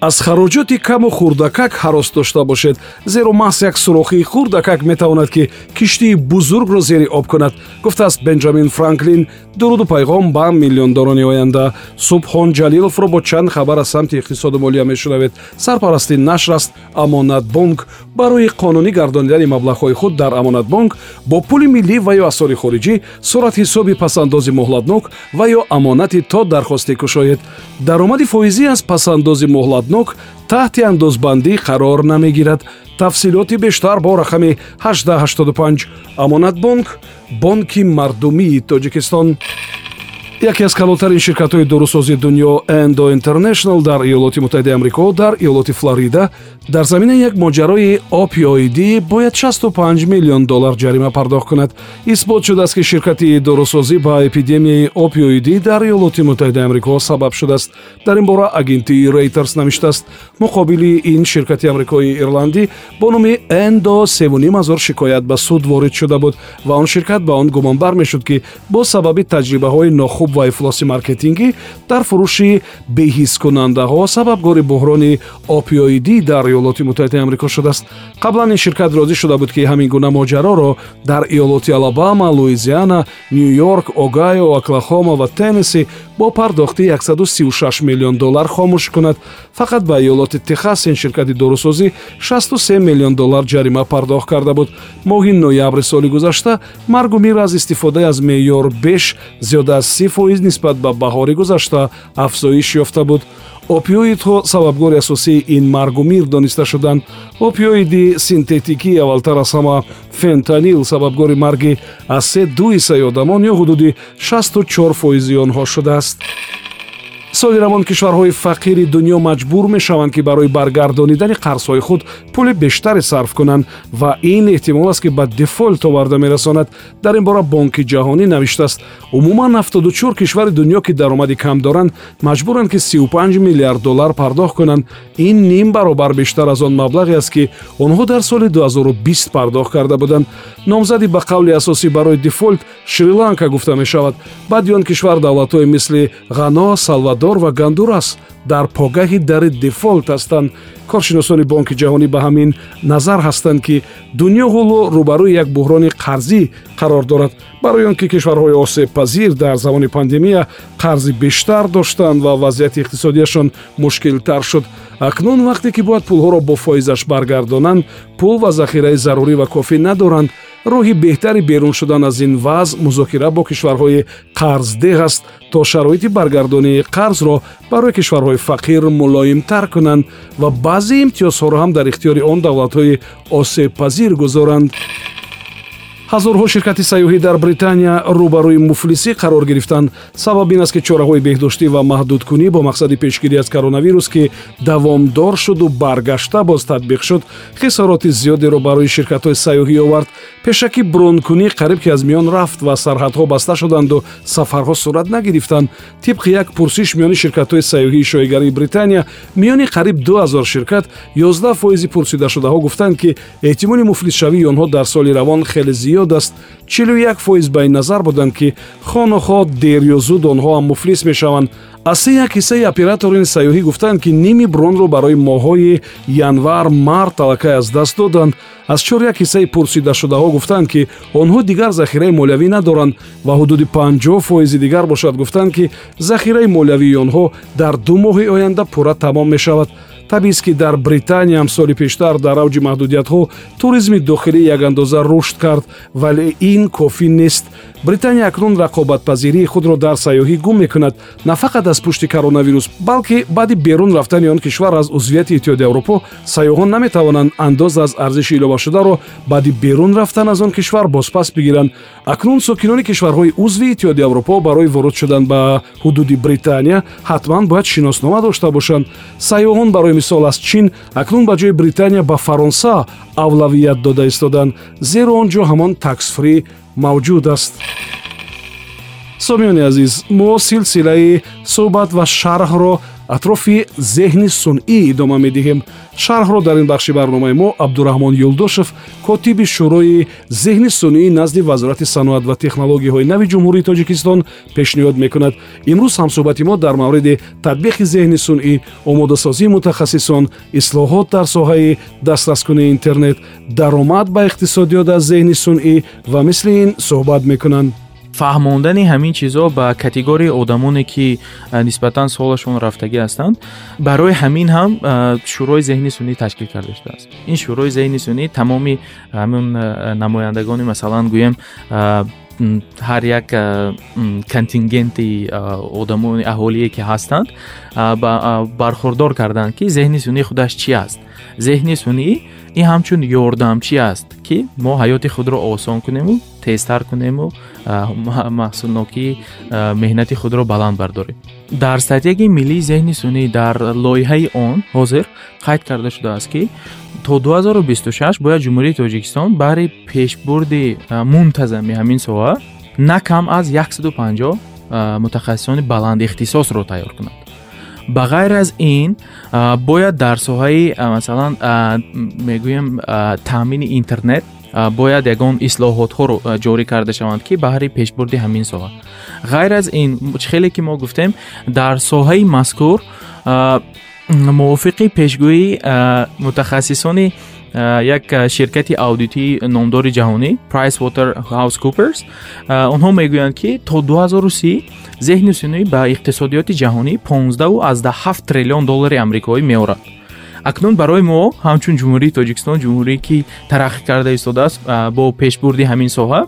аз хароҷоти каму хурдакак ҳарос дошта бошед зеро маҳз як сурохии хурдакак метавонад ки киштии бузургро зери об кунад. Гуфтааст бенҷамин франклин дуруду пайғом ба миллиондорони оянда. Субҳон ҷалиловро бо чанд хабар аз самти иқтисоду молия мешунавед. Сарпарасти нашр аст амонатбонк барои қонунӣ гардонидани маблағҳои худ дар амонатбонк бо пули миллӣ ва ё асъори хориҷӣ суратҳисоби пасандози муҳлатнок ва ё амонати то дархостӣ кушоед. Даромади фоизӣ аз пасандози муҳлатнок таҳти андозбандӣ қарор намегирад. Тафсилоти бештар бо рақами 1885 амонатбонк бонки мардумии тоҷикистон яке аз калонтарин ширкатҳои дорусозии дунё эндо интернешнл дар иёлоти муттаҳидаи амрико дар иёлоти флорида дар заминаи як моҷарои опиоидӣ бояд 65 миллион доллар ҷарима пардохт кунад. Исбот шудааст ки ширкати дорусозӣ ба эпидемияи опиоидӣ дар иёлоти муттаҳидаи амрико сабаб шудааст дар ин бора агентии рейтерс навиштааст муқобили ин ширкати амрикои ирландӣ бо номи эндо севуним ҳазор шикоят ба суд ворид шуда буд ва он ширкат ба он гумонбар мешуд ки бо сабаби таҷрибаҳои нохуб хуб ва ифлоси маркетингӣ дар фурӯши беҳискунандаҳо сабабгори буҳрони опиоидӣ дар иёлоти муттаҳидаи амрико шудааст. Қаблан ин ширкат розӣ шуда буд ки ҳамин гуна моҷароро дар иёлоти алабама луизиана ню йорк огайо оклахома ва теннесси бо пардохти 136 миллион доллар хомӯш кунад. Фақат ба иёлоти техас ин ширкати дорусозӣ 63 миллион доллар ҷарима пардохт карда буд. Моҳи ноябри соли гузашта маргу мир аз истифода аз меъёр беш зиёда аз си фоиз нисбат ба баҳори гузашта афзоиш ёфта буд опиоидҳо сабабгори асосии ин маргу мир дониста шуданд опиоиди синтетикӣ аввалтар аз ҳама фентанил сабабгори марги аз се ду ҳиссаи одамон ё ҳудуди 64 фоизи онҳо шудааст соли равон кишварҳои фақири дунё маҷбур мешаванд ки барои баргардонидани қарзҳои худ пули бештаре сарф кунанд ва ин эҳтимол аст ки ба дефолт оварда мерасонад. Дар ин бора бонки ҷаҳонӣ навиштааст умуман 74 кишвари дунё ки даромади кам доранд маҷбуранд ки 35 миллиард доллар пардохт кунанд. Ин ним баробар бештар аз он маблағе аст ки онҳо дар соли 2020 пардохт карда буданд. Номзади ба қавли асосӣ барои дефолт шри-ланка гуфта мешавад. Баъди он кишвар давлатҳое мисли ғано салвадор эквадор ва гондурас дар погаҳи дари дефолт ҳастанд коршиносони бонки ҷаҳонӣ ба ҳамин назар ҳастанд ки дунё ҳоло рӯбарӯи як буҳрони қарзӣ қарор дорад. Барои он ки кишварҳои осебпазир дар замони пандемия қарзи бештар доштанд ва вазъияти иқтисодияшон мушкилтар шуд. Акнун вақте ки бояд пулҳоро бо фоизаш баргардонанд пул ва захираи зарурӣ ва кофӣ надоранд роҳи беҳтари берун шудан аз ин вазъ музокира бо кишварҳои қарздеҳ аст то шароити баргардонии қарзро барои кишварҳои фақир мулоимтар кунанд ва баъзе имтиёзҳоро ҳам дар ихтиёри он давлатҳои осебпазир гузоранд ҳазорҳо ширкати сайёҳӣ дар британия рӯбарӯи муфлисӣ қарор гирифтанд сабаб ин аст ки чораҳои беҳдоштӣ ва маҳдудкунӣ бо мақсади пешгирӣ аз коронавирус ки давомдор шуду баргашта боз татбиқ шуд хисороти зиёдеро барои ширкатҳои сайёҳӣ овард. Пешакӣ бронкунӣ қариб ки аз миён рафт ва сарҳадҳо баста шуданду сафарҳо сурат нагирифтанд тибқи як пурсиш миёни ширкатҳои сайёҳии шоигарии британия миёни қариб 2000 ширкат 11 фоизи пурсидашудаҳо гуфтанд ки эҳтимоли муфлисшавии онҳо дар соли равон хеле зиёд зиёд аст. 41 фоиз ба ин назар буданд ки хонаҳо дер ё зуд онҳо ам муфлис мешаванд. аз се як ҳиссаи операторини сайёҳӣ гуфтанд ки ними бронро барои моҳҳои январ март аллакай аз даст доданд. аз чор як ҳиссаи пурсидашудаҳо гуфтанд ки онҳо дигар захираи молиявӣ надоранд ва ҳудуди 50 фоизи дигар бошад. гуфтанд ки захираи молиявии онҳо дар ду моҳи оянда пурра тамом мешавад табист ки дар британия ҳам соли пештар дар авҷи маҳдудиятҳо туризми дохилӣ якандоза рушд кард вале ин кофӣ нест. Британия акнун рақобатпазирии худро дар сайёҳӣ гум мекунад. На фақат аз пушти коронавирус балки баъди берун рафтани он кишвар аз узвияти иттиҳоди аврупо сайёҳон наметавонанд андоза аз арзиши иловашударо баъди берун рафтан аз он кишвар бозпас бигиранд. Акнун сокинони кишварҳои узви иттиҳоди аврупо барои ворид шудан ба ҳудуди британия ҳатман бояд шиноснома дошта бошанд. Сайёҳон барои мисол аз чин акнун ба ҷои британия ба фаронса авлавият дода истоданд зеро он ҷо ҳамон таксфри мавҷуд аст. Сомиёни азиз мо силсилаи суҳбат ва шарҳро атрофи зеҳни сунъӣ идома медиҳем. Шарҳро дар ин бахши барномаи мо абдураҳмон юлдошев котиби шӯрои зеҳни сунъӣ назди вазорати саноат ва технологияҳои нави ҷумҳурии тоҷикистон пешниҳод мекунад. Имрӯз ҳамсӯҳбати мо дар мавриди татбиқи зеҳни сунъӣ омодасозии мутахассисон ислоҳот дар соҳаи дастраскунии интернет даромад ба иқтисодиёт аз зеҳни сунъӣ ва мисли ин суҳбат мекунанд фаҳмондани ҳамин чизҳо ба категорияи одамоне ки нисбатан солашон рафтагӣ ҳастанд барои ҳамин ҳам шӯрои зеҳни сунӣ ташкил карда шудааст ин шӯрои зеҳни сунӣ тамоми ҳамн намояндагони масалан гӯем ҳар як контингенти одамони аҳолие ки ҳастанд бархурдор карданд ки зеҳни сунии худаш чи аст? Зеҳни сунӣ ин ҳамчун ёрдамчӣ аст ки мо ҳаёти худро осон кунему тезтар кунему маҳсулнокии меҳнати худро баланд бардорем. Дар стратегияи миллии зеҳни сунӣ дар лоиҳаи он ҳозир қайд карда шудааст ки то 2026 бояд ҷумҳурии тоҷикистон баҳри пешбурди мунтазами ҳамин соҳа на кам аз 150 мутахассисони баландихтисосро тайёр кунад. Ба ғайр аз ин бояд дар соҳаи масалан мегӯям таъмини интернет бояд ягон ислоҳотҳоро ҷорӣ карда шаванд ки баҳри пешбурди ҳамин соҳа ғайр аз ин хеле ки мо гуфтем дар соҳаи мазкур мувофиқи пешгӯии мутахассисони як ширкати аудитии номдори ҷаҳонӣ price water house coopers онҳо мегӯянд ки то 2030 зеҳни сунӣ ба иқтисодиёти ҷаҳонӣ 157 триллион доллари амрикоӣ меорад акнун барои мо ҳамчун ҷумҳурии тоҷикистон ҷумҳурие ки тараққӣ карда истодааст бо пешбурди ҳамин соҳа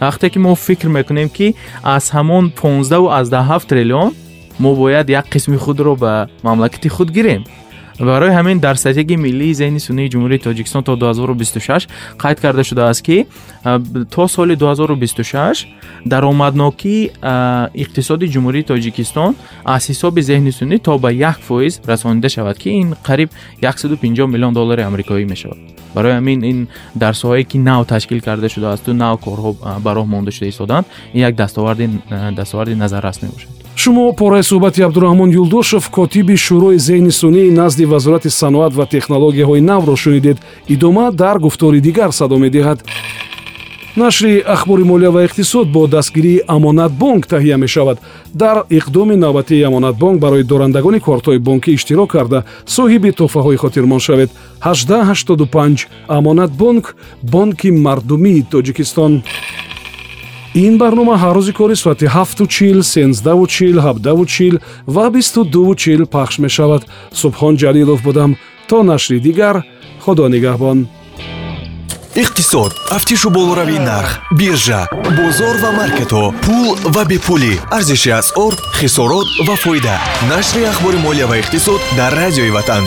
вақте ки мо фикр мекунем ки аз ҳамон 157 триллион мо бояд як қисми худро ба мамлакати худ гирем барои ҳамин дар стратегияи миллии зеҳни сунии ҷумҳурии тоҷикистон то 2026 қайд карда шудааст ки то соли 2026 даромаднокии иқтисоди ҷумҳурии тоҷикистон аз ҳисоби зеҳни сунӣ то ба як фоиз расонида шавад ки ин қариб 150 миллион доллари амрикоӣ мешавад барои ҳамин ин дар соҳае ки нав ташкил карда шудаасту нав корҳо ба роҳ монда шуда истоданд ин як дастоварди назаррас мебошад шумо пораи суҳбати абдураҳмон юлдошев котиби шӯрои зеҳни сунии назди вазорати саноат ва технологияҳои навро шунидед. Идома дар гуфтори дигар садо медиҳад. Нашри ахбори молия ва иқтисод бо дастгирии амонатбонк таҳия мешавад. Дар иқдоми навбатии амонатбонк барои дорандагони кортҳои бонкӣ иштирок карда соҳиби тӯҳфаҳои хотирмон шавед. 1885 амонатбонк бонки мардумии тоҷикистон ин барнома ҳар рӯзи кори соати 7чил сенздаучил ҳабдавучил ва бисту дувучил пахш мешавад. Субҳон ҷалилов будам. То нашри дигар худо нигаҳбон. Иқтисод. Тафтишу болоравии нарх биржа бозор ва маркетҳо пул ва бепулӣ. Арзиши асъор хисорот ва фоида. Нашри ахбори молия ва иқтисод дар радиои ватан